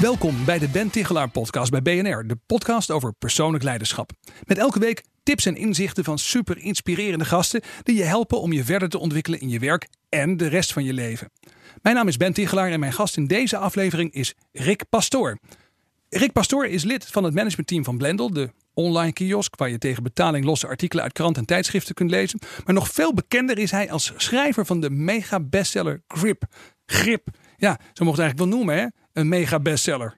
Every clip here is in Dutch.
Welkom bij de Ben Tichelaar podcast bij BNR, de podcast over persoonlijk leiderschap. Met elke week tips en inzichten van super inspirerende gasten die je helpen om je verder te ontwikkelen in je werk en de rest van je leven. Mijn naam is Ben Tichelaar en mijn gast in deze aflevering is Rick Pastoor. Rick Pastoor is lid van het managementteam van Blendel, de online kiosk waar je tegen betaling losse artikelen uit kranten en tijdschriften kunt lezen. Maar nog veel bekender is hij als schrijver van de mega bestseller Grip. Grip. Ja, zo mocht het eigenlijk wel noemen, hè? Een mega bestseller.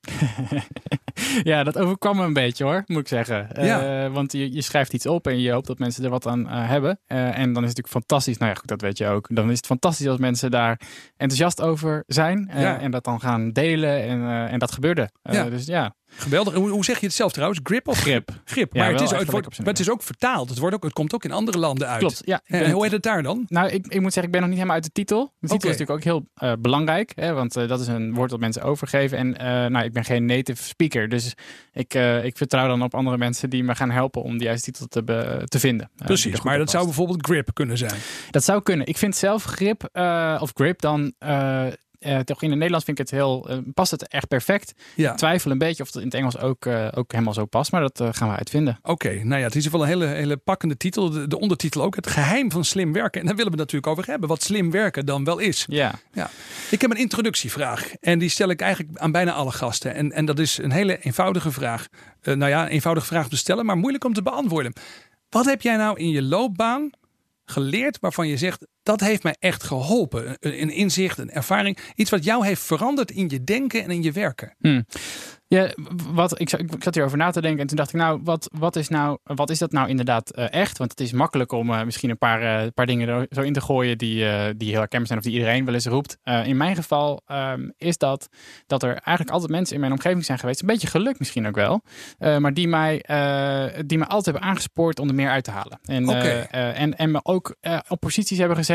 ja, dat overkwam me een beetje hoor, moet ik zeggen. Ja. Eh, want je, je schrijft iets op en je hoopt dat mensen er wat aan eh, hebben. Eh, en dan is het natuurlijk fantastisch. Nou ja, goed, dat weet je ook. Dan is het fantastisch als mensen daar enthousiast over zijn. Ja. En dat dan gaan delen. En, en dat gebeurde. Ja. Dus ja, Geweldig. Hoe, hoe zeg je het zelf trouwens? Grip of grip. grip? Ja, maar het, is, het, wordt, maar is ook vertaald. Het, wordt ook, het komt ook in andere landen uit. Klopt, ja. En het- hoe heet het daar dan? Nou, ik, ik moet zeggen, ik ben nog niet helemaal uit de titel. De titel is natuurlijk ook heel eh, belangrijk, hè, want eh, dat is een woord dat mensen overgeven. En eh, nou, ik ben geen native speaker, dus ik, ik vertrouw dan op andere mensen die me gaan helpen om die juiste titel te, be- te vinden. Precies, maar dat zou bijvoorbeeld grip kunnen zijn. Dat zou kunnen. Ik vind zelf grip, of grip dan, eh, toch in het Nederlands vind ik het heel, eh, past het echt perfect. Ja. Ik twijfel een beetje of het in het Engels ook, eh, ook helemaal zo past, maar dat gaan we uitvinden. Oké, nou ja, het is wel een hele, hele pakkende titel. De, de ondertitel ook, het geheim van slim werken. En daar willen we het natuurlijk over hebben, wat slim werken dan wel is. Ja. Ja. Ik heb een introductievraag en die stel ik eigenlijk aan bijna alle gasten. En, en dat is een hele eenvoudige vraag. Nou ja, een eenvoudige vraag te stellen, maar moeilijk om te beantwoorden. Wat heb jij nou in je loopbaan geleerd waarvan je zegt, dat heeft mij echt geholpen? Een, inzicht, een ervaring, iets wat jou heeft veranderd in je denken en in je werken. Hm. Ja, wat, ik, zat- ik zat hierover na te denken en toen dacht ik, nou, wat, wat, is, nou, wat is dat nou inderdaad eh, echt? Want het is makkelijk om eh, misschien een paar, eh, paar dingen er zo in te gooien die, die heel herkenbaar zijn of die iedereen wel eens roept. In mijn geval ehm, is dat dat er eigenlijk altijd mensen in mijn omgeving zijn geweest, een beetje geluk misschien ook wel, maar die mij, die mij altijd hebben aangespoord om er meer uit te halen. En, en, en me ook op posities hebben gezet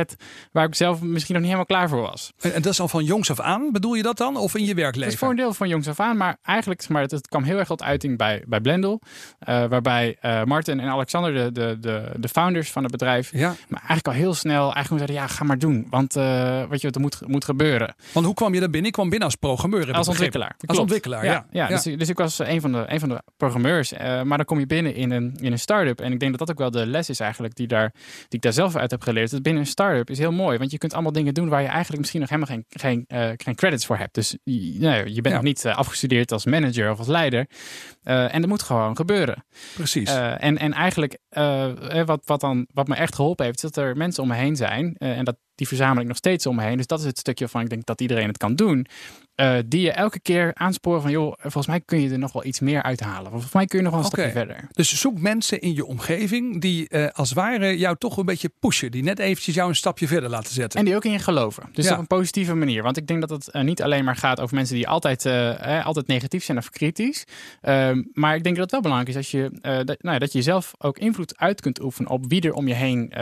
waar ik zelf misschien nog niet helemaal klaar voor was. En, en dat is al van jongs af aan, bedoel je dat dan? Of in je werkleven? is voor een deel van jongs af aan, maar eigenlijk zeg maar, het, het kwam heel erg tot uiting bij, bij Blendel. eh, waarbij eh Martin en Alexander, de, de, de, de founders van het bedrijf, Ja, maar eigenlijk al heel snel eigenlijk zeiden, ja, ga maar doen. Want eh weet je, wat er moet, moet gebeuren. want hoe kwam je daar binnen? Ik kwam binnen als programmeur. Als ontwikkelaar. Als ontwikkelaar, ja. ja, Dus, dus ik was een van de, een van de programmeurs. maar dan kom je binnen in een, in een start-up. En ik denk dat dat ook wel de les is eigenlijk die, daar, die ik daar zelf uit heb geleerd. Dat binnen een start-up is heel mooi. Want je kunt allemaal dingen doen waar je eigenlijk misschien nog helemaal geen, geen, eh, geen credits voor hebt. Dus je, nou, je bent Ja. nog niet eh, afgestudeerd als manager of als leider. Eh, en dat moet gewoon gebeuren. Precies. En, en eigenlijk, wat, wat, dan, wat me echt geholpen heeft, is dat er mensen om me heen zijn. en dat, die verzamel ik nog steeds om me heen. Dus dat is het stukje van ik denk dat iedereen het kan doen. Eh, die je elke keer aansporen van, joh, volgens mij kun je er nog wel iets meer uithalen. Volgens mij kun je nog wel een stapje verder. Dus zoek mensen in je omgeving die eh, als het ware jou toch een beetje pushen. Die net eventjes jou een stapje verder laten zetten. En die ook in je geloven. Dus Ja. op een positieve manier. Want ik denk dat het eh, niet alleen maar gaat over mensen die altijd, eh, altijd negatief zijn of kritisch. Ehm, maar ik denk dat het wel belangrijk is als je, dat, nou ja, dat je zelf ook invloed uit kunt oefenen op wie er om je heen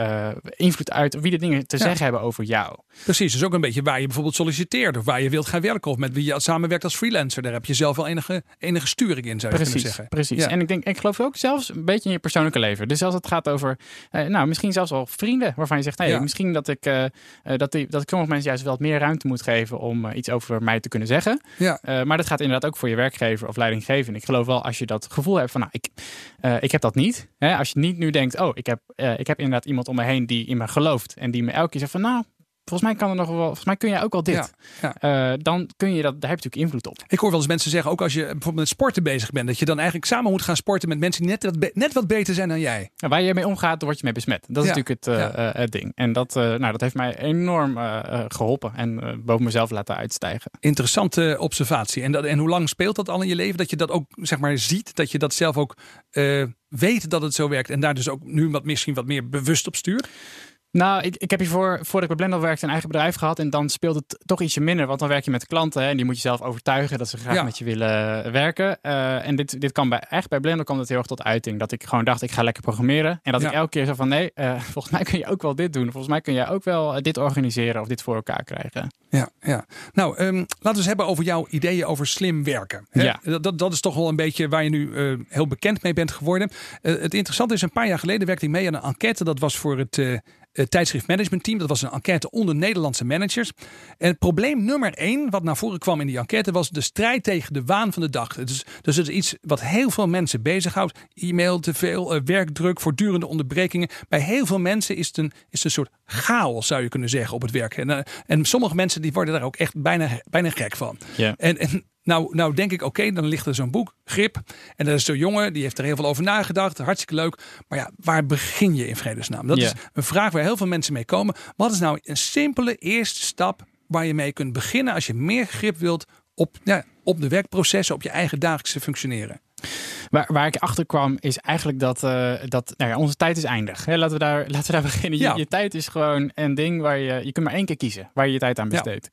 invloed uit, wie er dingen te Ja. zeggen hebben over jou. Precies, dus ook een beetje waar je bijvoorbeeld solliciteert. Of waar je wilt gaan werken. Of met wie je samenwerkt als freelancer. Daar heb je zelf wel enige, enige sturing in, zou je Precies, kunnen zeggen. precies. Ja. En ik denk, ik geloof ook zelfs een beetje in je persoonlijke leven. Dus als het gaat over, eh, nou, misschien zelfs wel vrienden, waarvan je zegt, hey, Ja. misschien dat ik, eh, eh, dat, die, dat ik sommige mensen juist wel wat meer ruimte moet geven om iets over mij te kunnen zeggen. Ja. Maar dat gaat inderdaad ook voor je werkgever of leidinggever. Ik geloof wel als je dat gevoel hebt van, nou, ik, ik heb dat niet. Hè? Als je niet nu denkt, oh, ik heb, ik heb inderdaad iemand om me heen die in me gelooft en die me elke keer zegt van, nou, volgens mij kan er nog wel, volgens mij kun jij ook wel dit. Ja, Eh, dan kun je dat, daar heb je natuurlijk invloed op. Ik hoor wel eens mensen zeggen, ook als je bijvoorbeeld met sporten bezig bent, dat je dan eigenlijk samen moet gaan sporten met mensen die net wat, net wat beter zijn dan jij. Waar je mee omgaat, daar word je mee besmet. Dat is natuurlijk het, eh, eh, het ding. En dat, nou, dat heeft mij enorm eh, eh, geholpen en boven mezelf laten uitstijgen. Interessante observatie. En, dat, en hoe lang speelt dat al in je leven? Dat je dat ook zeg maar ziet, dat je dat zelf ook weet dat het zo werkt en daar dus ook nu wat, misschien wat meer bewust op stuurt? Nou, ik, ik heb hiervoor, voordat ik bij Blendel werkte, een eigen bedrijf gehad. En dan speelt het toch ietsje minder. Want dan werk je met klanten. Hè, en die moet je zelf overtuigen dat ze graag Ja. met je willen werken. Eh, en dit, dit kan bij, echt bij Blendel kwam het heel erg tot uiting. Dat ik gewoon dacht, ik ga lekker programmeren. En dat Ja. ik elke keer zo van, nee, eh, volgens mij kun je ook wel dit doen. Volgens mij kun je ook wel eh, dit organiseren of dit voor elkaar krijgen. Ja, ja. Nou, ehm, laten we eens hebben over jouw ideeën over slim werken. Hè? Ja. Dat, dat, dat is toch wel een beetje waar je nu eh, heel bekend mee bent geworden. Eh, het interessante is, een paar jaar geleden werkte ik mee aan een enquête. Dat was voor het eh, eh, tijdschrift Management Team. Dat was een enquête onder Nederlandse managers. En het probleem nummer één, wat naar voren kwam in die enquête, was de strijd tegen de waan van de dag. Het is, dus het is iets wat heel veel mensen bezighoudt. E-mail, te veel, eh, werkdruk, voortdurende onderbrekingen. Bij heel veel mensen is het een, is het een soort chaos, zou je kunnen zeggen, op het werk. En, eh, en sommige mensen die worden daar ook echt bijna, bijna gek van. Ja. En, en nou, nou denk ik, oké, dan ligt er zo'n boek, Grip. En dat is zo'n jongen, die heeft er heel veel over nagedacht. Hartstikke leuk. Maar ja, waar begin je in vredesnaam? Dat Ja. is een vraag waar heel veel mensen mee komen. Wat is nou een simpele eerste stap waar je mee kunt beginnen als je meer grip wilt op, ja, op de werkprocessen, op je eigen dagelijkse functioneren? Waar, waar ik achter kwam is eigenlijk dat, eh, dat nou ja, onze tijd is eindig. Hè, laten, we daar, laten we daar beginnen. Je, Ja. je tijd is gewoon een ding waar je... Je kunt maar één keer kiezen waar je je tijd aan Ja. besteedt.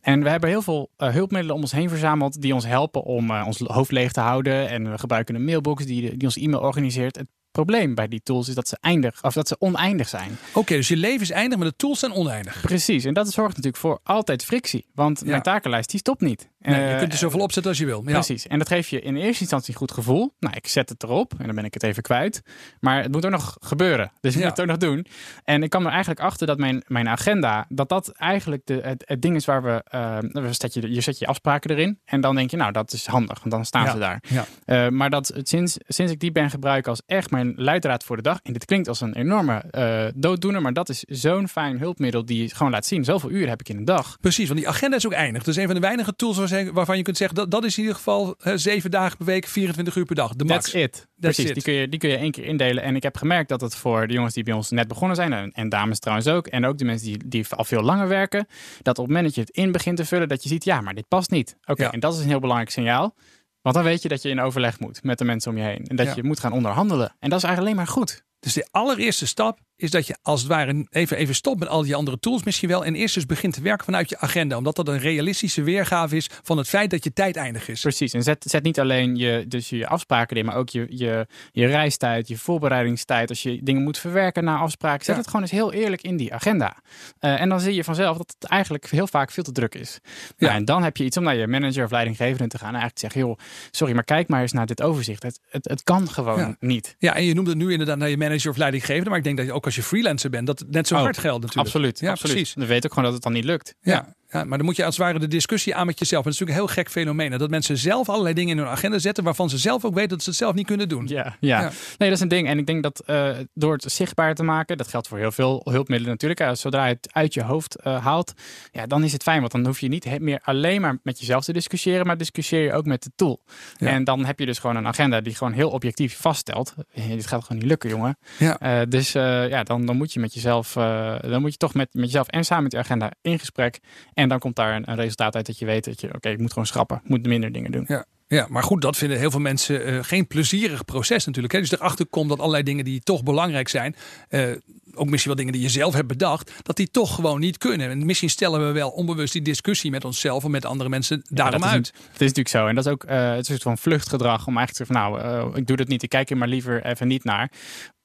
En we hebben heel veel eh, hulpmiddelen om ons heen verzameld... die ons helpen om eh, ons hoofd leeg te houden. En we gebruiken een mailbox die, die ons e-mail organiseert. Het probleem bij die tools is dat ze eindig, of dat ze oneindig zijn. Oké, dus je leven is eindig, maar de tools zijn oneindig. Precies, en dat zorgt natuurlijk voor altijd frictie. Want Ja. mijn takenlijst die stopt niet. Nee, je Eh, kunt er zoveel opzetten als je wil. Ja. Precies. En dat geeft je in eerste instantie een goed gevoel. Nou, ik zet het erop en dan ben ik het even kwijt. Maar het moet ook nog gebeuren. Dus ik Ja. moet het ook nog doen. En ik kwam er eigenlijk achter dat mijn, mijn agenda, dat dat eigenlijk de, het, het ding is waar we, eh, we zet je, je zet je afspraken erin. En dan denk je, nou, dat is handig. Want dan staan Ja. ze daar. Eh, maar dat sinds, sinds ik die ben gebruiken als echt mijn leidraad voor de dag. En dit klinkt als een enorme dooddoener. Maar dat is zo'n fijn hulpmiddel die gewoon laat zien. Zoveel uur heb ik in een dag. Precies, want die agenda is ook eindig. Is een van de weinige tools waar- waarvan je kunt zeggen dat dat is in ieder geval zeven dagen per week, 24 uur per dag. De max. That's it. Precies, it. Die, kun je, die kun je één keer indelen. En ik heb gemerkt dat het voor de jongens die bij ons net begonnen zijn, en, en dames trouwens ook, en ook de mensen die, die al veel langer werken, dat op het moment dat je het in begint te vullen, dat je ziet, ja, maar dit past niet. Oké, Ja. en dat is een heel belangrijk signaal. Want dan weet je dat je in overleg moet met de mensen om je heen. En dat Ja. je moet gaan onderhandelen. En dat is eigenlijk alleen maar goed. Dus de allereerste stap is dat je als het ware even, even stopt met al die andere tools misschien wel. En eerst eens begint te werken vanuit je agenda. Omdat dat een realistische weergave is van het feit dat je tijd eindig is. Precies. En zet, zet niet alleen je, dus je afspraken in, maar ook je, je, je reistijd, je voorbereidingstijd. Als je dingen moet verwerken na afspraken, zet Ja. het gewoon eens heel eerlijk in die agenda. Eh, en dan zie je vanzelf dat het eigenlijk heel vaak veel te druk is. Ja. Ja. en dan heb je iets om naar je manager of leidinggevende te gaan en eigenlijk te zeggen, joh, sorry, maar kijk maar eens naar dit overzicht. Het, het, het kan gewoon Ja. niet. Ja, en je noemt het nu inderdaad naar je manager of leidinggevende. Maar ik denk dat je ook als je freelancer bent, dat net zo Oh, hard geldt natuurlijk. Absoluut. Ja, absoluut. precies. Dan weet ook gewoon dat het dan niet lukt. Ja. Ja, maar dan moet je als het ware de discussie aan met jezelf. En dat is natuurlijk een heel gek fenomeen. Dat mensen zelf allerlei dingen in hun agenda zetten waarvan ze zelf ook weten dat ze het zelf niet kunnen doen. Ja, ja. Ja. nee, dat is een ding. En ik denk dat eh, door het zichtbaar te maken, dat geldt voor heel veel hulpmiddelen natuurlijk. eh, zodra je het uit je hoofd eh, haalt, ja, dan is het fijn. Want dan hoef je niet meer alleen maar met jezelf te discussiëren, maar discussieer je ook met de tool. Ja. En dan heb je dus gewoon een agenda die gewoon heel objectief vaststelt. Dit gaat gewoon niet lukken, jongen. Ja. Dus ja, dan, dan moet je met jezelf, dan moet je toch met, met jezelf en samen met je agenda in gesprek. En dan komt daar een, een resultaat uit dat je weet dat je, oké, ik moet gewoon schrappen, ik moet minder dingen doen. Ja. Ja, maar goed, dat vinden heel veel mensen eh, geen plezierig proces natuurlijk. Hè? Dus erachter komt dat allerlei dingen die toch belangrijk zijn, eh, ook misschien wel dingen die je zelf hebt bedacht, dat die toch gewoon niet kunnen. En misschien stellen we wel onbewust die discussie met onszelf of met andere mensen daarom dat is, uit. Het is natuurlijk zo. En dat is ook eh, het is een soort van vluchtgedrag om eigenlijk te zeggen, van, nou, ik doe dat niet. Ik kijk er maar liever even niet naar.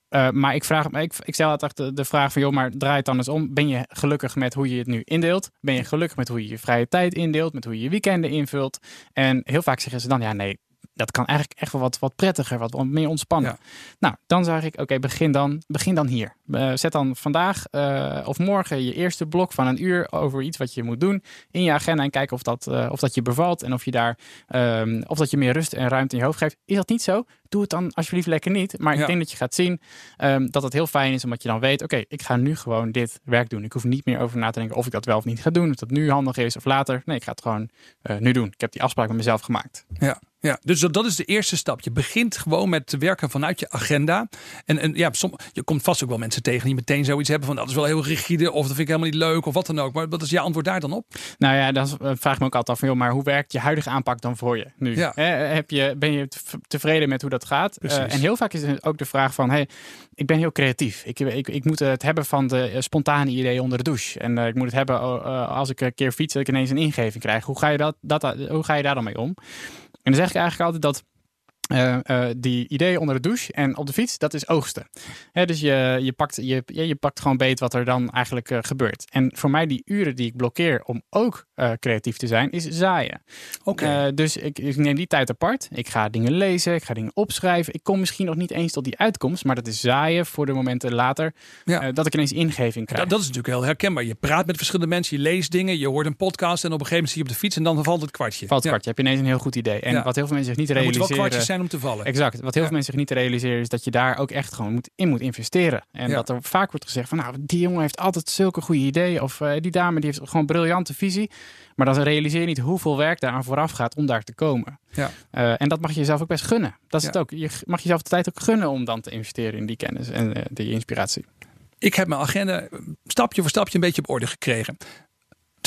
Eh, maar ik, vraag, ik, ik stel altijd de, de vraag van, joh, maar draai het dan eens om. Ben je gelukkig met hoe je het nu indeelt? Ben je gelukkig met hoe je je vrije tijd indeelt? Met hoe je je weekenden invult? En heel vaak zeggen ze dan, ja, nee, dat kan eigenlijk echt wel wat, wat prettiger, wat, wat meer ontspannen. Ja. Nou, dan zeg ik, oké, begin, dan, begin dan hier. Eh, zet dan vandaag eh, of morgen je eerste blok van een uur over iets wat je moet doen in je agenda en kijken of dat, eh, of dat je bevalt en of je daar ehm, of dat je meer rust en ruimte in je hoofd geeft. Is dat niet zo? Doe het dan alsjeblieft lekker niet. Maar Ja. ik denk dat je gaat zien ehm, dat het heel fijn is, omdat je dan weet, oké, ik ga nu gewoon dit werk doen. Ik hoef niet meer over na te denken of ik dat wel of niet ga doen, of dat nu handig is of later. Nee, ik ga het gewoon nu doen. Ik heb die afspraak met mezelf gemaakt. Ja, Ja, dus dat, dat is de eerste stap. Je begint gewoon met te werken vanuit je agenda. En, en ja, som, je komt vast ook wel mensen tegen die meteen zoiets hebben van dat is wel heel rigide of dat vind ik helemaal niet leuk of wat dan ook. Maar wat is je antwoord daar dan op? Nou ja, dan vraag ik me ook altijd af van, joh, maar hoe werkt je huidige aanpak dan voor je nu? Ja. Hè, heb je, ben je tevreden met hoe dat gaat? Eh, en heel vaak is het ook de vraag van, hey, ik ben heel creatief. Ik, ik, ik moet het hebben van de eh, spontane ideeën onder de douche. En eh, ik moet het hebben eh, als ik een keer fiets dat ik ineens een ingeving krijg. Hoe ga je, dat, dat, hoe ga je daar dan mee om? En dan zeg ik eigenlijk altijd dat eh, eh, die ideeën onder de douche en op de fiets, dat is oogsten. Hè, dus je, je, pakt, je, je pakt gewoon beet wat er dan eigenlijk eh, gebeurt. En voor mij die uren die ik blokkeer om ook creatief te zijn, is zaaien. Oké. Dus ik, ik neem die tijd apart. Ik ga dingen lezen, ik ga dingen opschrijven. Ik kom misschien nog niet eens tot die uitkomst, maar dat is zaaien voor de momenten later Ja. dat ik ineens ingeving krijg. Dat, dat is natuurlijk heel herkenbaar. Je praat met verschillende mensen, je leest dingen, je hoort een podcast en op een gegeven moment zie je op de fiets en dan valt het kwartje. Valt het Ja. kwartje, heb je ineens een heel goed idee. En Ja. wat heel veel mensen zich niet Er realiseren... zijn om te vallen. Exact. Wat heel veel mensen zich niet realiseren is dat je daar ook echt gewoon moet, in moet investeren. En dat er vaak wordt gezegd van nou, die jongen heeft altijd zulke goede ideeën. Of eh, die dame die heeft gewoon een briljante visie. Maar dan realiseer je niet hoeveel werk daar aan vooraf gaat om daar te komen. Ja. Eh, en dat mag je jezelf ook best gunnen. Dat is het ook. Je mag jezelf de tijd ook gunnen om dan te investeren in die kennis en eh, die inspiratie. Ik heb mijn agenda stapje voor stapje een beetje op orde gekregen.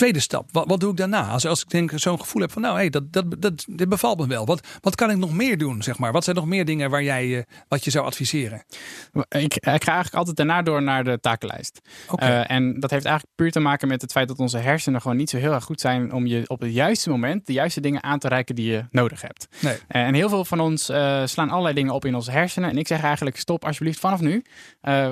Tweede stap, wat, wat doe ik daarna? Als, als ik denk zo'n gevoel heb van nou, hey, dat, dat, dat, dit bevalt me wel. Wat, wat kan ik nog meer doen, zeg maar? Wat zijn nog meer dingen waar jij, eh, wat je zou adviseren? Ik, ik ga eigenlijk altijd daarna door naar de takenlijst. Eh, en dat heeft eigenlijk puur te maken met het feit dat onze hersenen gewoon niet zo heel erg goed zijn om je op het juiste moment de juiste dingen aan te reiken die je nodig hebt. Nee. Eh, En heel veel van ons slaan allerlei dingen op in onze hersenen. En ik zeg eigenlijk: stop alsjeblieft vanaf nu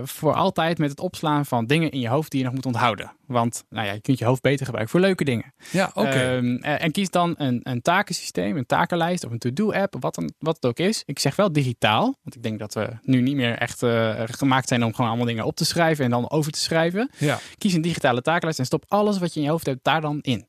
voor altijd met het opslaan van dingen in je hoofd die je nog moet onthouden. Want nou ja, je kunt je hoofd beter gebruiken voor leuke dingen. Ja, oké. Ehm, eh, en kies dan een, een takensysteem, een takenlijst of een to-do-app, wat, dan- wat het ook is. Ik zeg wel digitaal, want ik denk dat we nu niet meer echt eh, gemaakt zijn om gewoon allemaal dingen op te schrijven en dan over te schrijven. ja. Kies een digitale takenlijst en stop alles wat je in je hoofd hebt daar dan in.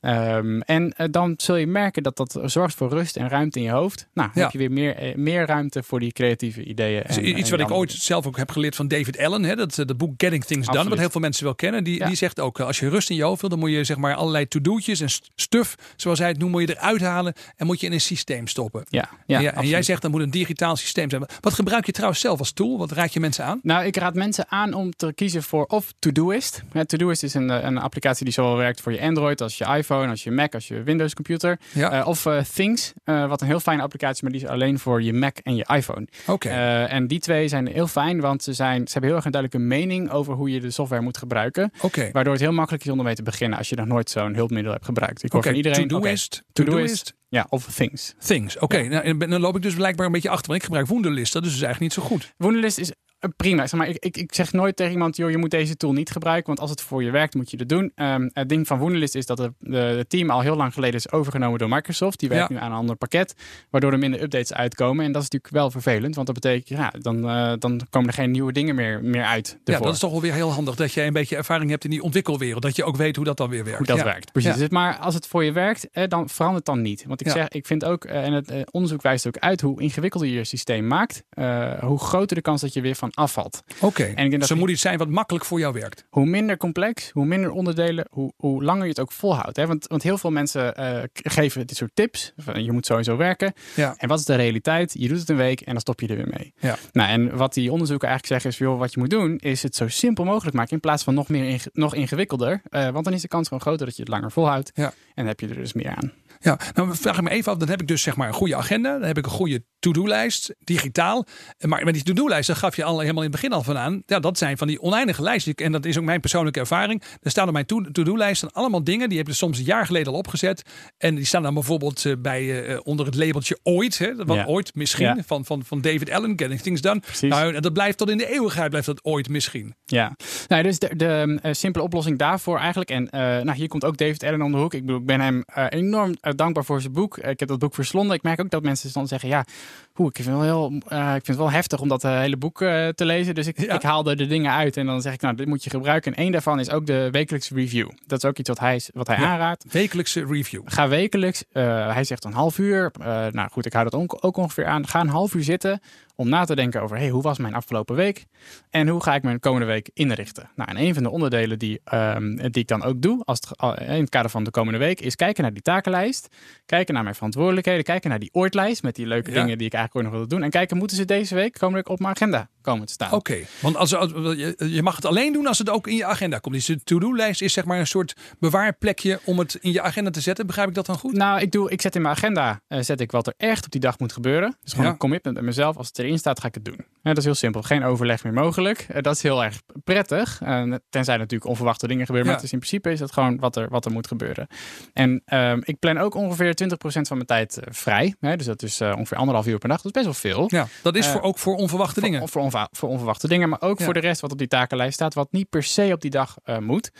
Ehm, en eh, dan zul je merken dat dat zorgt voor rust en ruimte in je hoofd. Nou, Ja. heb je weer meer, meer ruimte voor die creatieve ideeën. Dus en- iets en wat ik ooit zelf ook heb geleerd van David Allen, hè, dat, dat boek Getting Things Done, wat heel veel mensen wel kennen. Die, Ja. die zegt ook, eh, als je rust in je hoofd wil, dan moet je zeg maar allerlei to-do'tjes en st- stuff, zoals hij het noemt, moet je eruit halen en moet je in een systeem stoppen. Ja, ja, Ja, en jij zegt dat moet een digitaal systeem zijn. Wat gebruik je trouwens zelf als tool? Wat raad je mensen aan? Nou, ik raad mensen aan om te kiezen voor of Todoist. Ja, Todoist is een, eh, een applicatie die zowel werkt voor je Android als je iPhone, als je Mac, als je Windows computer. Ja. Eh, of Things, wat een heel fijne applicatie maar die is alleen voor je Mac en je iPhone. Oké. En die twee zijn heel fijn, want ze, zijn, ze hebben heel erg een duidelijke mening over hoe je de software moet gebruiken. Oké. Waardoor het heel makkelijk is om ermee te beginnen als je nog nooit zo'n hulpmiddel hebt gebruikt. Ik hoor van iedereen. Todoist. oké, Todoist. Ja, of Things. Things. Oké, nou, en ben- dan loop ik dus blijkbaar een beetje achter. Want ik gebruik Wunderlist. Dat is dus eigenlijk niet zo goed. Wunderlist is prima. Zeg maar, ik, ik, ik zeg nooit tegen iemand, joh, je moet deze tool niet gebruiken, want als het voor je werkt, moet je het doen. Ehm, het ding van Wunderlist is dat het de, team al heel lang geleden is overgenomen door Microsoft. Die werkt Ja. nu aan een ander pakket, waardoor er minder updates uitkomen. En dat is natuurlijk wel vervelend, want dat betekent, ja, dan, eh, dan komen er geen nieuwe dingen meer, meer uit. Ja, dat is toch wel weer heel handig dat jij een beetje ervaring hebt in die ontwikkelwereld. Dat je ook weet hoe dat dan weer werkt. hoe dat Ja. werkt. Precies. Ja. Dus, maar als het voor je werkt, eh, dan verandert dan niet. Want ik zeg, ik vind ook, eh, en het eh, onderzoek wijst ook uit, hoe ingewikkelder je je systeem maakt, eh, hoe groter de kans dat je weer van afvalt. Oké, ik denk dus dat moet iets zijn wat makkelijk voor jou werkt. hoe minder complex, hoe minder onderdelen, hoe, hoe langer je het ook volhoudt. Hè? Want, want heel veel mensen eh, geven dit soort tips. Van, je moet sowieso werken. Ja. En wat is de realiteit? Je doet het een week en dan stop je er weer mee. Ja. Nou, en wat die onderzoeken eigenlijk zeggen is, joh, wat je moet doen, is het zo simpel mogelijk maken in plaats van nog meer inge- nog ingewikkelder. Eh, want dan is de kans gewoon groter dat je het langer volhoudt. Ja. En dan heb je er dus meer aan. Ja, nou vraag ik me even af. Dan heb ik dus zeg maar een goede agenda. Dan heb ik een goede to-do-lijst, digitaal. Maar met die to-do-lijst, daar gaf je al helemaal in het begin al van aan. Ja, dat zijn van die oneindige lijsten. En dat is ook mijn persoonlijke ervaring. Er staan op mijn to- to-do-lijst allemaal dingen. Die heb je soms een jaar geleden al opgezet. En die staan dan bijvoorbeeld eh, bij, eh, onder het labeltje ooit. Hè, Ja. ooit misschien. Ja. Van, van, van David Allen, Getting Things Done. Precies. Nou, dat blijft tot in de eeuwigheid blijft dat ooit misschien. Ja, nou, dus de, de eh, simpele oplossing daarvoor eigenlijk. En eh, nou, hier komt ook David Allen om de hoek. Ik, bedoel, ik ben hem eh, enorm eh, dankbaar voor zijn boek. Eh, ik heb dat boek verslonden. Ik merk ook dat mensen dan zeggen: Ja, hoe, ik, vind het wel heel, eh, ik vind het wel heftig om dat eh, hele boek eh, te lezen. Dus ik, Ja. ik haal er de dingen uit. En dan zeg ik: Nou, dit moet je gebruiken. En één daarvan is ook de wekelijkse review. Dat is ook iets wat hij, wat hij Ja. aanraadt. Wekelijkse review. Ga wekelijks, hij zegt een half uur. nou goed, ik hou dat ook ongeveer aan. Ga een half uur zitten om na te denken over hey, hoe was mijn afgelopen week en hoe ga ik mijn komende week inrichten. Nou, en een van de onderdelen die, ehm, die ik dan ook doe als het, in het kader van de komende week is kijken naar die takenlijst, kijken naar mijn verantwoordelijkheden, kijken naar die ooitlijst met die leuke dingen die ik eigenlijk ook nog wil doen en kijken moeten ze deze week komende week op mijn agenda komen te staan. Oké, want als, als, je, mag het alleen doen als het ook in je agenda komt. Dus de to-do-lijst is zeg maar een soort bewaarplekje om het in je agenda te zetten. Begrijp ik dat dan goed? Nou, ik, doe, ik zet in mijn agenda uh, zet ik wat er echt op die dag moet gebeuren. Dus gewoon een commitment met mezelf. Als het erin staat, ga ik het doen. dat is heel simpel. Geen overleg meer mogelijk. Uh, dat is heel erg prettig. Uh, tenzij natuurlijk onverwachte dingen gebeuren. Maar het is in principe is dat gewoon wat er, wat er moet gebeuren. En ehm, ik plan ook ongeveer 20% van mijn tijd vrij. dus dat is ongeveer anderhalf uur per dag. Dat is best wel veel. Ja, dat is voor, ook voor onverwachte dingen. Voor, voor, voor, onverwachte dingen. Maar ook voor de rest wat op die takenlijst staat. Wat niet per se op die dag moet.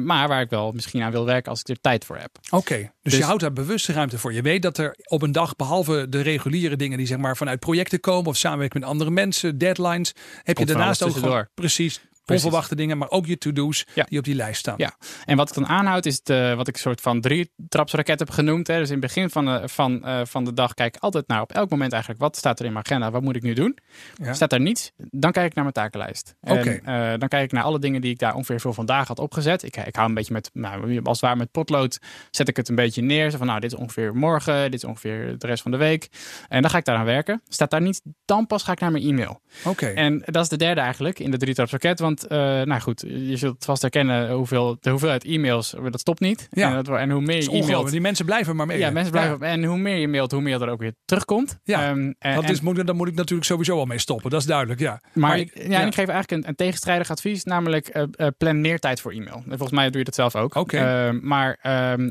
maar waar ik wel misschien aan wil werken als ik er tijd voor heb. Oké, dus, dus, je houdt daar bewuste ruimte voor. Je weet dat er op een dag, behalve de reguliere dingen die zeg maar vanuit projecten komen of samenwerken met andere mensen, deadlines, heb je daarnaast ook gewoon, precies onverwachte dingen, maar ook je to-do's die op die lijst staan. Ja, en wat ik dan aanhoud is de, wat ik een soort van drie trapsraket heb genoemd. Hè. Dus in het begin van de, van, uh, van de dag kijk ik altijd naar op elk moment eigenlijk wat staat er in mijn agenda, wat moet ik nu doen. Ja. Staat er niets, dan kijk ik naar mijn takenlijst. Okay. Uh, dan kijk ik naar alle dingen die ik daar ongeveer voor vandaag had opgezet. Ik, ik hou een beetje met, nou, als het ware met potlood, zet ik het een beetje neer. Zo van nou, dit is ongeveer morgen, dit is ongeveer de rest van de week. En dan ga ik daaraan werken. Staat daar niet, dan pas ga ik naar mijn e-mail. Oké. En dat is de derde eigenlijk in de drie trapsraket, want uh, nou goed, je zult vast herkennen hoeveel, de hoeveelheid e-mails, dat stopt niet. Ja. En, dat, en hoe meer je e-mailt... Die mensen blijven maar mee. Ja, mensen blijven. En hoe meer je mailt, hoe meer er ook weer terugkomt. Ja, um, en, dat is, moet, dan moet ik natuurlijk sowieso al mee stoppen. Dat is duidelijk, ja. Maar, maar ik, ja, ja. En ik geef eigenlijk een, een tegenstrijdig advies, namelijk uh, uh, plan meer tijd voor e-mail. En volgens mij doe je dat zelf ook. Oké. Okay. Uh, maar um,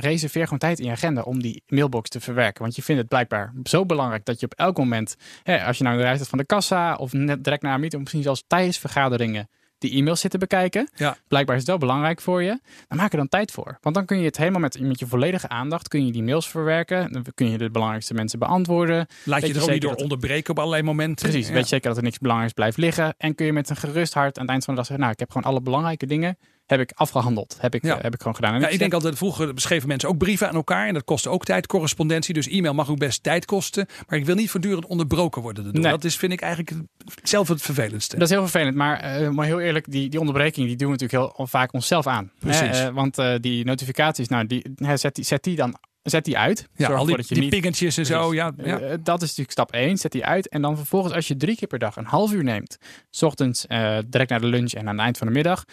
reserveer gewoon tijd in je agenda om die mailbox te verwerken. Want je vindt het blijkbaar zo belangrijk dat je op elk moment, hè, als je nou de reis van de kassa of net direct naar een meeting, misschien zelfs tijdens vergaderingen, die e-mails zitten bekijken. Ja. Blijkbaar is het wel belangrijk voor je. Dan maak er dan tijd voor. Want dan kun je het helemaal met, met je volledige aandacht kun je die mails verwerken. Dan kun je de belangrijkste mensen beantwoorden. Laat je, je er ook niet door onderbreken op allerlei momenten. Precies. Weet je zeker dat er niks belangrijks blijft liggen. En kun je met een gerust hart aan het eind van de dag zeggen, nou, ik heb gewoon alle belangrijke dingen heb ik afgehandeld. Heb ik, ja. heb ik gewoon gedaan. En ja, ik denk altijd, vroeger beschreven mensen ook brieven aan elkaar. En dat kostte ook tijd, correspondentie. Dus e-mail mag ook best tijd kosten. Maar ik wil niet voortdurend onderbroken worden. Nee. Dat is, vind ik eigenlijk zelf het vervelendste. Dat is heel vervelend. Maar, uh, maar heel eerlijk, die, die onderbreking die doen we natuurlijk heel vaak onszelf aan. Precies. Uh, want uh, die notificaties, nou, die, zet, die, zet die dan Zet die uit. Ja, Zorg al die, dat je die niet... pingetjes en zo. Ja, ja. Dat is natuurlijk stap 1. Zet die uit. En dan vervolgens, als je drie keer per dag een half uur neemt. S ochtends, uh, direct naar de lunch en aan het eind van de middag.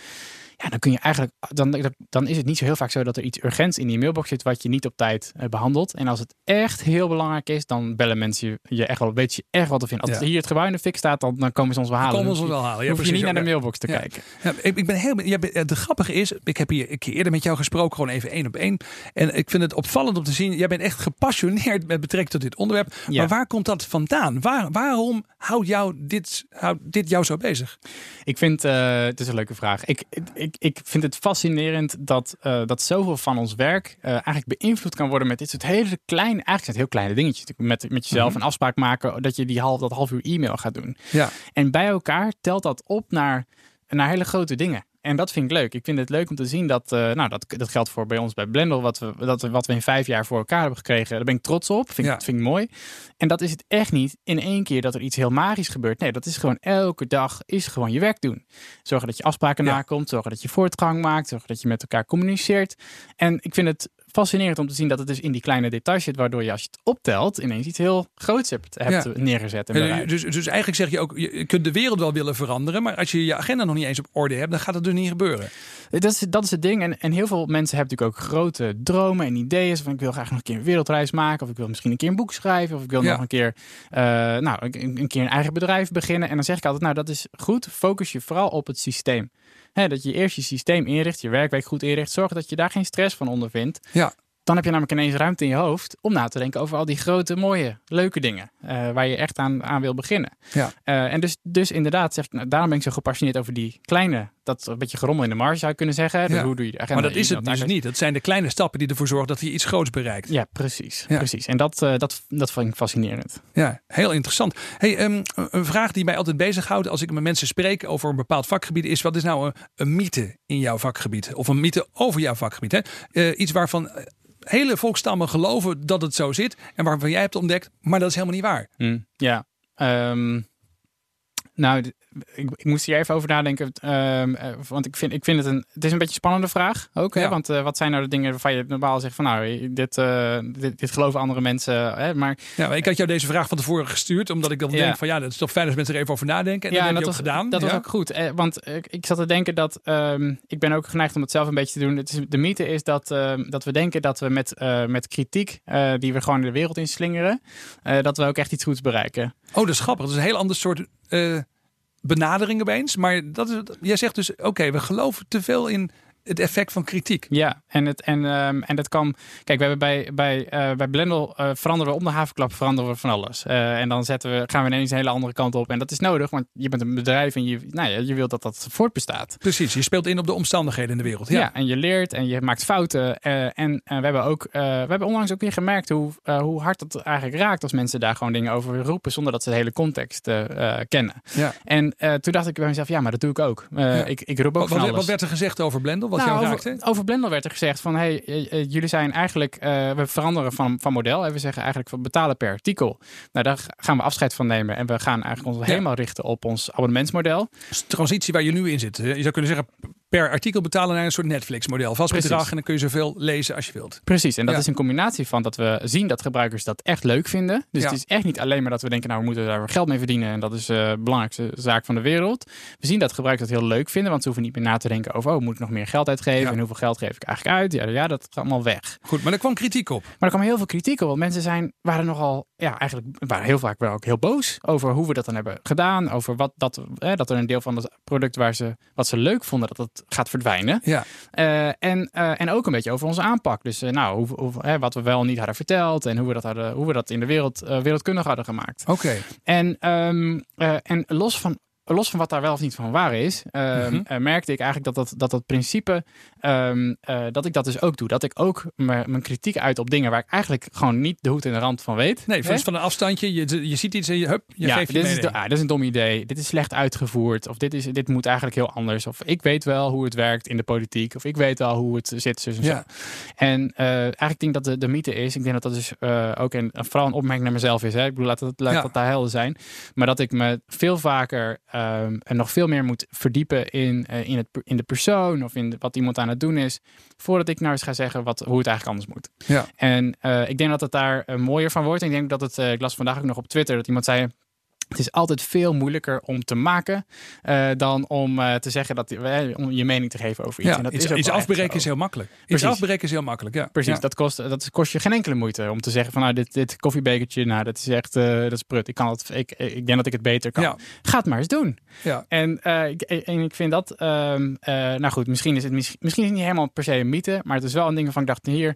Ja, dan kun je eigenlijk. Dan, dan is het niet zo heel vaak zo dat er iets urgents in die mailbox zit. wat je niet op tijd uh, behandelt. En als het echt heel belangrijk is, dan bellen mensen je, je echt wel. weet je echt wat te vinden. Als ja. hier het gebouw in de fik staat, dan, dan komen ze ons wel halen. Komen ze wel halen. Ja, hoef precies, je niet naar de mailbox te kijken. Ja, ik, ik ben heel. Ja, de grappige is, ik heb hier een keer eerder met jou gesproken, gewoon even één op één. En ik vind het opvallend om te zien. Jij bent echt gepassioneerd met betrekking tot dit onderwerp. Maar waar komt dat vandaan? Waar, waarom houdt jou dit, houdt dit jou zo bezig? Ik vind, uh, het is een leuke vraag. Ik, ik, ik vind het fascinerend dat, uh, dat zoveel van ons werk uh, eigenlijk beïnvloed kan worden met dit soort hele kleine, eigenlijk zijn het heel kleine dingetjes. Met, met jezelf mm -hmm. een afspraak maken dat je die half, dat half uur e-mail gaat doen. Ja. En bij elkaar telt dat op naar, naar hele grote dingen. En dat vind ik leuk. Ik vind het leuk om te zien dat, uh, nou, dat, dat geldt voor bij ons bij Blendel, wat we, dat, wat we in vijf jaar voor elkaar hebben gekregen. Daar ben ik trots op. Vind, ja. vind ik mooi. En dat is het echt niet in één keer dat er iets heel magisch gebeurt. Nee, dat is gewoon elke dag is gewoon je werk doen. Zorgen dat je afspraken Ja. nakomt. Zorgen dat je voortgang maakt. Zorgen dat je met elkaar communiceert. En ik vind het fascinerend om te zien dat het dus in die kleine details zit, waardoor je als je het optelt ineens iets heel groots hebt, hebt Ja. neergezet. En. Dus, dus eigenlijk zeg je ook, je kunt de wereld wel willen veranderen, maar als je je agenda nog niet eens op orde hebt, dan gaat het dus niet gebeuren. Dat is, dat is het ding. En, en heel veel mensen hebben natuurlijk ook grote dromen en ideeën. Van ik wil graag nog een keer een wereldreis maken. Of ik wil misschien een keer een boek schrijven. Of ik wil Ja. nog een keer, eh, nou, een, een keer een eigen bedrijf beginnen. En dan zeg ik altijd, nou dat is goed. Focus je vooral op het systeem. Dat je eerst je systeem inricht, je werkweek goed inricht. Zorg dat je daar geen stress van ondervindt. Ja. Dan heb je namelijk ineens ruimte in je hoofd om na te denken over al die grote, mooie, leuke dingen. eh, waar je echt aan, aan wil beginnen. Ja. Eh, en dus, dus inderdaad, zeg ik, nou, daarom ben ik zo gepassioneerd over die kleine, dat een beetje gerommel in de marge zou je kunnen zeggen. Dus Ja. hoe doe je de agenda? Maar dat is het dus niet. Dat zijn de kleine stappen die ervoor zorgen dat je iets groots bereikt. Ja, precies. Ja. precies. En dat, eh, dat, dat vind ik fascinerend. Ja, heel interessant. Hey, ehm, een vraag die mij altijd bezighoudt als ik met mensen spreek over een bepaald vakgebied is: wat is nou een, een mythe in jouw vakgebied? Of een mythe over jouw vakgebied? Hè? Eh, iets waarvan hele volkstammen geloven dat het zo zit en waarvan jij hebt ontdekt, maar dat is helemaal niet waar. Ja. Ehm, nou, ik, ik moest hier even over nadenken. ehm, eh, want ik vind, ik vind het een. Het is een beetje een spannende vraag ook. Hè? Want eh, wat zijn nou de dingen waarvan je normaal zegt van nou, dit, eh, dit, dit geloven andere mensen. Hè? Maar Ja, maar ik had jou deze vraag van tevoren gestuurd, omdat ik dan Ja. denk van ja, dat is toch fijn als mensen er even over nadenken. En ja, dat dat je ook was, gedaan. Dat was ook goed. Eh, want ik, ik zat te denken dat. ehm, ik ben ook geneigd om het zelf een beetje te doen. Het is, de mythe is dat, ehm, dat we denken dat we met, met kritiek, die we gewoon de wereld in slingeren, eh, dat we ook echt iets goeds bereiken. Oh, dat is grappig. Dat is een heel ander soort benadering opeens. Maar dat is, jij zegt dus, oké, we geloven te veel in het effect van kritiek. Ja, en, het, en, ehm, en dat kan. Kijk, we hebben bij, bij, eh, bij Blendel eh, veranderen we om de havenklap veranderen we van alles. Eh, en dan zetten we, gaan we ineens een hele andere kant op. En dat is nodig, want je bent een bedrijf en je, nou ja, je wilt dat dat voortbestaat. Precies, je speelt in op de omstandigheden in de wereld. Ja. Ja, en je leert en je maakt fouten. en we hebben ook, we hebben onlangs ook weer gemerkt hoe, hoe hard het eigenlijk raakt als mensen daar gewoon dingen over roepen zonder dat ze de hele context kennen. ja. En toen dacht ik bij mezelf, ja, maar dat doe ik ook. Ja. ik, ik roep ook Wat, van alles. wat werd er gezegd over Blendel? Wat Nou, jou over, raakte? over Blendel werd er gezegd van, hey, eh, eh, jullie zijn eigenlijk, eh, we veranderen van, van model. En we zeggen eigenlijk van betalen per artikel. Nou, daar gaan we afscheid van nemen. En we gaan eigenlijk ons Ja. helemaal richten op ons abonnementsmodel. Dus de transitie waar je nu in zit. Je zou kunnen zeggen, per artikel betalen naar een soort Netflix-model. Vast Precies. bedrag en dan kun je zoveel lezen als je wilt. Precies, en dat Ja. is een combinatie van dat we zien dat gebruikers dat echt leuk vinden. Dus Ja. het is echt niet alleen maar dat we denken, nou we moeten daar geld mee verdienen en dat is eh, de belangrijkste zaak van de wereld. We zien dat gebruikers dat heel leuk vinden, want ze hoeven niet meer na te denken over, oh moet ik nog meer geld uitgeven Ja. en hoeveel geld geef ik eigenlijk uit? Ja, ja dat gaat allemaal weg. Goed, maar er kwam kritiek op. Maar er kwam heel veel kritiek op, want mensen zijn, waren nogal, ja eigenlijk waren heel vaak wel ook heel boos over hoe we dat dan hebben gedaan, over wat, dat, eh, dat er een deel van het product waar ze, wat ze leuk vonden, dat dat gaat verdwijnen. Ja, Eh, en, eh, en ook een beetje over onze aanpak. Dus eh, nou, hoe, hoe- hè, wat we wel niet hadden verteld en hoe we dat, hadden, hoe we dat in de wereld wereldkundig hadden gemaakt. oké. En, ehm, eh, en los van. Los van wat daar wel of niet van waar is, ehm, Mhm. merkte ik eigenlijk dat dat, dat, dat principe, ehm, eh, dat ik dat dus ook doe. Dat ik ook mijn kritiek uit op dingen waar ik eigenlijk gewoon niet de hoed en de rand van weet. Nee, van, van een afstandje, je, je ziet iets en je, hup, je ja, geeft dit is, ah, dit is een dom idee. Dit is slecht uitgevoerd. Of dit, is, dit moet eigenlijk heel anders. Of ik weet wel hoe het werkt in de politiek. Of ik weet wel hoe het zit. Zus en Ja. zo. En eh, eigenlijk denk ik dat de, de mythe is. Ik denk dat dat dus eh, ook een, vooral een opmerking naar mezelf is. Hè. Ik bedoel, laat, dat, laat Ja. dat daar helder zijn. Maar dat ik me veel vaker ehm, en nog veel meer moet verdiepen in, in, het, in de persoon. Of in de- wat iemand aan het doen is. Voordat ik nou eens ga zeggen wat, hoe het eigenlijk anders moet. Ja. En eh, ik denk dat het daar eh, mooier van wordt. En ik denk dat het, eh, ik las vandaag ook nog op Twitter dat iemand zei. Het is altijd veel moeilijker om te maken eh, dan om eh, te zeggen dat eh, om je mening te geven over iets. Ja, en dat iets, is ook iets afbreken is heel makkelijk. Iets Precies. afbreken is heel makkelijk, ja. Precies, Ja. dat, kost, dat kost je geen enkele moeite om te zeggen van nou dit, dit koffiebekertje, nou dat is echt dat is prut. Ik, kan het, ik, ik denk dat ik het beter kan. Ja. Ga het maar eens doen. Ja. En, ik, en ik vind dat, ehm, eh, nou goed, misschien is het misschien, misschien is het niet helemaal per se een mythe, maar het is wel een ding waarvan ik dacht hier,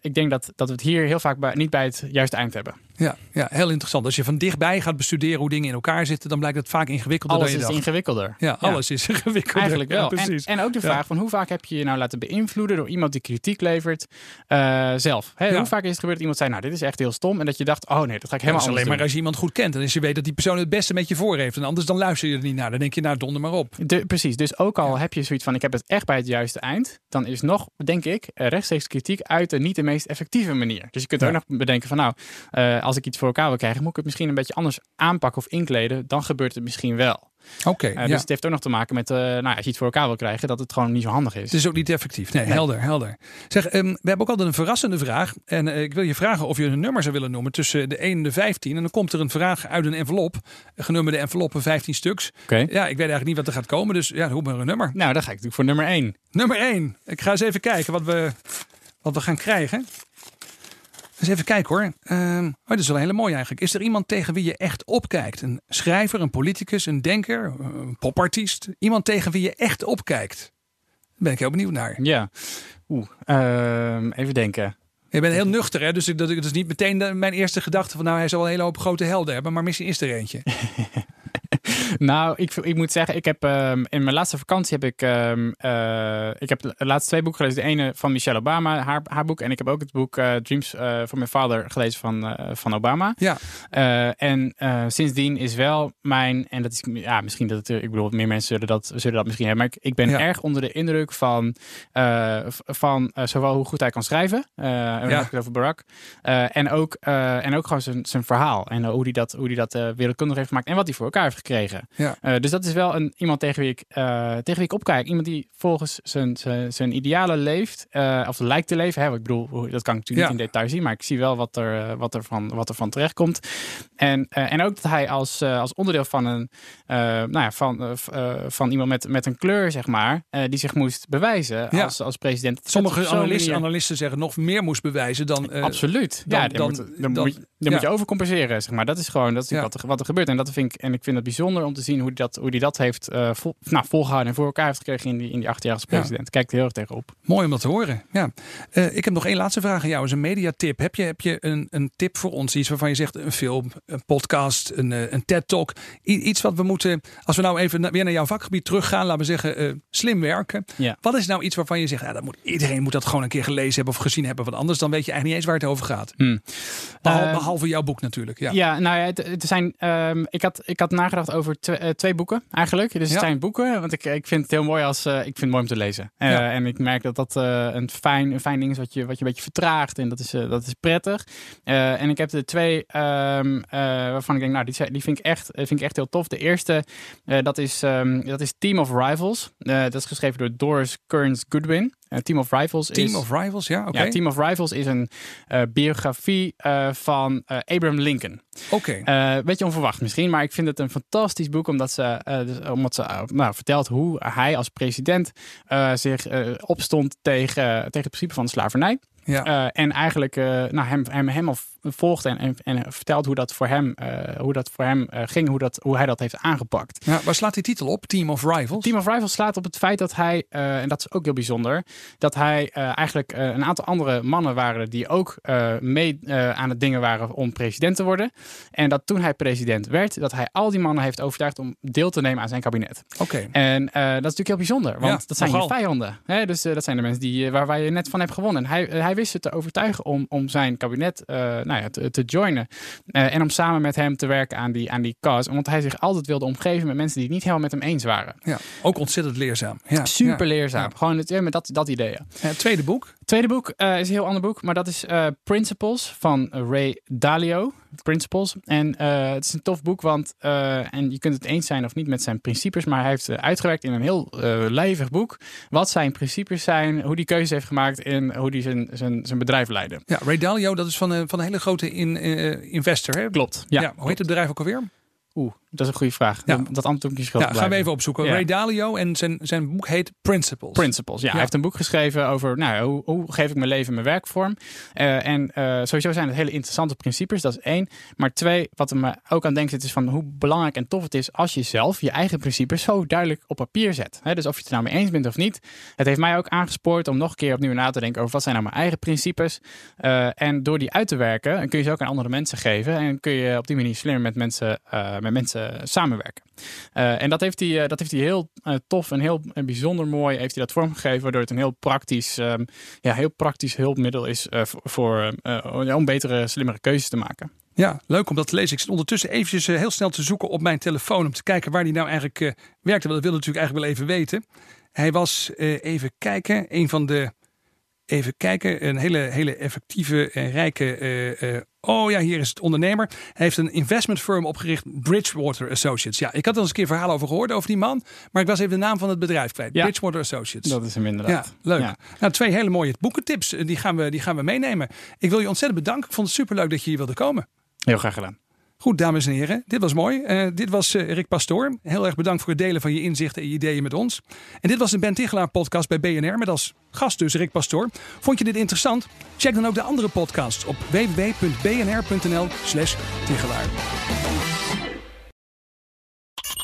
ik denk dat, dat we het hier heel vaak bij, niet bij het juiste eind hebben. Ja, ja, heel interessant. Als je van dichtbij gaat bestuderen hoe dingen in elkaar zitten, dan blijkt het vaak ingewikkelder Alles dan je is dacht. ingewikkelder. Ja, alles is ingewikkelder. Eigenlijk wel. en, precies. en ook de vraag van hoe vaak heb je je nou laten beïnvloeden door iemand die kritiek levert eh, zelf. Hè. Hoe vaak is het gebeurd dat iemand zei, nou dit is echt heel stom. En dat je dacht, oh nee, dat ga ik dat helemaal is alleen maar als je iemand goed kent en als je weet dat die persoon het beste met je voor heeft. En anders dan luister je er niet naar. Dan denk je, nou donder maar op. De- precies, dus ook al heb je zoiets van ik heb het echt bij het juiste eind, dan is nog, denk ik, eh, rechtstreeks kritiek uit de niet de meest effectieve manier. Dus je kunt ook nog bedenken van nou, eh, als ik iets voor elkaar wil krijgen, moet ik het misschien een beetje anders aanpakken of inkleden, dan gebeurt het misschien wel. Oké, Eh. Dus het heeft ook nog te maken met, eh, nou, als je iets voor elkaar wil krijgen, dat het gewoon niet zo handig is. Het is ook niet effectief. Nee, Nee. helder, helder. Zeg, ehm, we hebben ook altijd een verrassende vraag. En eh, ik wil je vragen of je een nummer zou willen noemen tussen de 1 en de 15. En dan komt er een vraag uit een envelop. Genummerde enveloppen, 15 stuks. Oké. Ja, ik weet eigenlijk niet wat er gaat komen. Dus ja, roep maar een nummer. Nou, dan ga ik natuurlijk voor nummer 1. Nummer 1. Ik ga eens even kijken wat we, wat we gaan krijgen. Eens even kijken hoor. Ehm, oh, dat is wel een hele mooie eigenlijk. Is er iemand tegen wie je echt opkijkt? Een schrijver, een politicus, een denker, een popartiest? Iemand tegen wie je echt opkijkt? Daar ben ik heel benieuwd naar. Ja. Oeh, ehm, even denken. Je bent heel nuchter, hè? dus ik- dat, dat is niet meteen de- mijn eerste gedachte van nou, hij zal een hele hoop grote helden hebben, maar misschien is er eentje. Nou, ik, ik moet zeggen, ik heb ehm, in mijn laatste vakantie heb ik, eh, ik heb de laatste twee boeken gelezen. De ene van Michelle Obama, haar, haar boek. En ik heb ook het boek eh, Dreams uh, for My Father gelezen van, van Obama. Ja. en sindsdien is wel mijn, en dat is, ja, misschien dat het, ik bedoel, meer mensen zullen dat, zullen dat misschien hebben. Maar ik, ik ben Ja. erg onder de indruk van, van zowel hoe goed hij kan schrijven. en Ja. over Barack. Eh, en, ook, eh, en ook gewoon zijn, zijn verhaal. En hoe hij dat, hoe die dat eh, wereldkundig heeft gemaakt. En wat hij voor elkaar heeft gekregen. Ja. Eh, dus dat is wel een, iemand tegen wie, ik, eh, tegen wie ik opkijk. Iemand die volgens zijn, zijn, zijn idealen leeft. eh, of lijkt te leven. Hè? Ik bedoel, dat kan ik natuurlijk Ja. niet in detail zien. Maar ik zie wel wat er, wat er, van, wat er van terecht komt. En, en ook dat hij als, als onderdeel van, een, nou ja, van, van iemand met, met een kleur, zeg maar. die zich moest bewijzen Ja. als, als president. Sommige analisten, analisten zeggen nog meer moest bewijzen dan... Absoluut. dan- ja, dan, dan- moet, dan, moet, je- dan moet je overcompenseren, zeg maar. Dat is gewoon dat is wat, er, wat er gebeurt. En dat vind ik, en ik vind het bijzonder om te zien hoe hij dat, hoe die dat heeft eh, vol, nou, volgehouden en voor elkaar heeft gekregen in die, in die acht jaar als Ja. president. Kijk er heel erg tegenop. Mooi om dat te horen. Ja. Eh, ik heb nog één laatste vraag aan jou. Is een mediatip. Heb je, heb je een, een tip voor ons? Iets waarvan je zegt een film, een podcast, een, eh, een TED-talk. Iets wat we moeten, als we nou even weer naar jouw vakgebied teruggaan, laten we zeggen slim werken. Ja. Wat is nou iets waarvan je zegt, ja, dat moet, iedereen moet dat gewoon een keer gelezen hebben of gezien hebben. Want anders dan weet je eigenlijk niet eens waar het over gaat. Hmm. Behalve, Eh, behalve jouw boek natuurlijk. Ja. Ja, nou ja, het, het zijn, ehm, ik, had, ik had nagedacht over eh, twee boeken eigenlijk. Dus Ja. het zijn boeken, want ik, ik vind het heel mooi als eh, ik vind het mooi om te lezen. Eh, Ja. En ik merk dat dat een, fijn, een fijn ding is wat je, wat je een beetje vertraagt. En dat is, dat is prettig. En ik heb de twee ehm, eh, waarvan ik denk, nou, die, die vind, ik echt, vind ik echt heel tof. De eerste, dat, is, ehm, dat is Team of Rivals. Dat is geschreven door Doris Kearns Goodwin. Eh, Team of Rivals Team is... of Rivals, ja, oké. Ja, Team of Rivals is een eh, biografie eh, van Abraham Lincoln. Oké. Eh beetje onverwacht misschien, maar ik vind het een fantastisch boek omdat ze, dus, omdat ze nou, vertelt hoe hij als president zich opstond tegen, tegen het principe van de slavernij. Ja. Eh, en eigenlijk eh, nou, hem, hem helemaal volgt en, en, en vertelt hoe dat voor hem, eh, hoe dat voor hem ging, hoe, dat, hoe hij dat heeft aangepakt. ja. Waar slaat die titel op? Team of Rivals? Team of Rivals slaat op het feit dat hij, en dat is ook heel bijzonder, dat hij eigenlijk een aantal andere mannen waren die ook mee aan het dingen waren om president te worden. En dat toen hij president werd, dat hij al die mannen heeft overtuigd om deel te nemen aan zijn kabinet. Oké. En dat is natuurlijk heel bijzonder, want Ja, dat zijn nogal. je vijanden. Hè? Dus dat zijn de mensen die, waar, waar je net van hebt gewonnen. En hij, hij wist ze te overtuigen om, om zijn kabinet eh, nou ja, te, te joinen. Eh, en om samen met hem te werken aan die, aan die cause. Want hij zich altijd wilde omgeven met mensen die het niet helemaal met hem eens waren. Ja. Ook ontzettend leerzaam. Ja. Super Ja. leerzaam. Gewoon het, ja, met dat, dat idee. Eh, tweede boek. Tweede boek eh, is een heel ander boek, maar dat is Principles van Ray Dalio. Principles. En het is een tof boek, want en je kunt het eens zijn of niet met zijn principes, maar hij heeft uitgewerkt in een heel lijvig boek wat zijn principes zijn, hoe die keuze heeft gemaakt en hoe hij zijn, zijn, zijn bedrijf leidde. Ja, Ray Dalio, dat is van, een- van een hele grote in, eh, investor. Hè? Klopt. Ja, Ja, hoe heet het bedrijf ook alweer? Oeh, dat is een goede vraag. Ja. Dat, antwoord moet je schuld Ja, gaan we even opzoeken. Ja. Ray Dalio en zijn, zijn boek heet Principles. Principles. Ja, hij heeft een boek geschreven over nou, hoe, hoe geef ik mijn leven mijn werkvorm. Eh, en eh, sowieso zijn het hele interessante principes, dat is één. Maar twee, wat er me ook aan denkt, is van hoe belangrijk en tof het is als je zelf je eigen principes zo duidelijk op papier zet. Dus of je het er nou mee eens bent of niet. Het heeft mij ook aangespoord om nog een keer opnieuw na te denken over wat zijn nou mijn eigen principes. Eh, en door die uit te werken, kun je ze ook aan andere mensen geven. En kun je op die manier slimmer met mensen, met mensen samenwerken. Eh, en dat heeft hij, eh, dat heeft hij heel eh, tof en heel eh, bijzonder mooi heeft hij dat vormgegeven, waardoor het een heel praktisch, ehm, ja, heel praktisch hulpmiddel is eh, voor, eh, om betere, slimmere keuzes te maken. Ja, leuk om dat te lezen. Ik zit ondertussen eventjes eh, heel snel te zoeken op mijn telefoon om te kijken waar hij nou eigenlijk eh, werkte. Want dat wilde natuurlijk eigenlijk wel even weten. Hij was, eh, even kijken, een van de, even kijken, een hele, hele effectieve en rijke, eh, eh, oh ja, hier is het ondernemer. Hij heeft een investment firm opgericht, Bridgewater Associates. Ja, ik had er eens een keer verhalen over gehoord over die man, maar ik was even de naam van het bedrijf kwijt. Ja. Bridgewater Associates. Dat is hem Ja, inderdaad. leuk. Ja. Nou, twee hele mooie boekentips. eh, Die gaan, we, die gaan we meenemen. Ik wil je ontzettend bedanken. Ik vond het superleuk dat je hier wilde komen. Heel graag gedaan. Goed, dames en heren, dit was mooi. Eh, dit was eh, Rick Pastoor. Heel erg bedankt voor het delen van je inzichten en je ideeën met ons. En dit was de Ben Tichelaar podcast bij BNR met als gast dus Rick Pastoor. Vond je dit interessant? Check dan ook de andere podcasts op www.bnr.nl slash Tichelaar.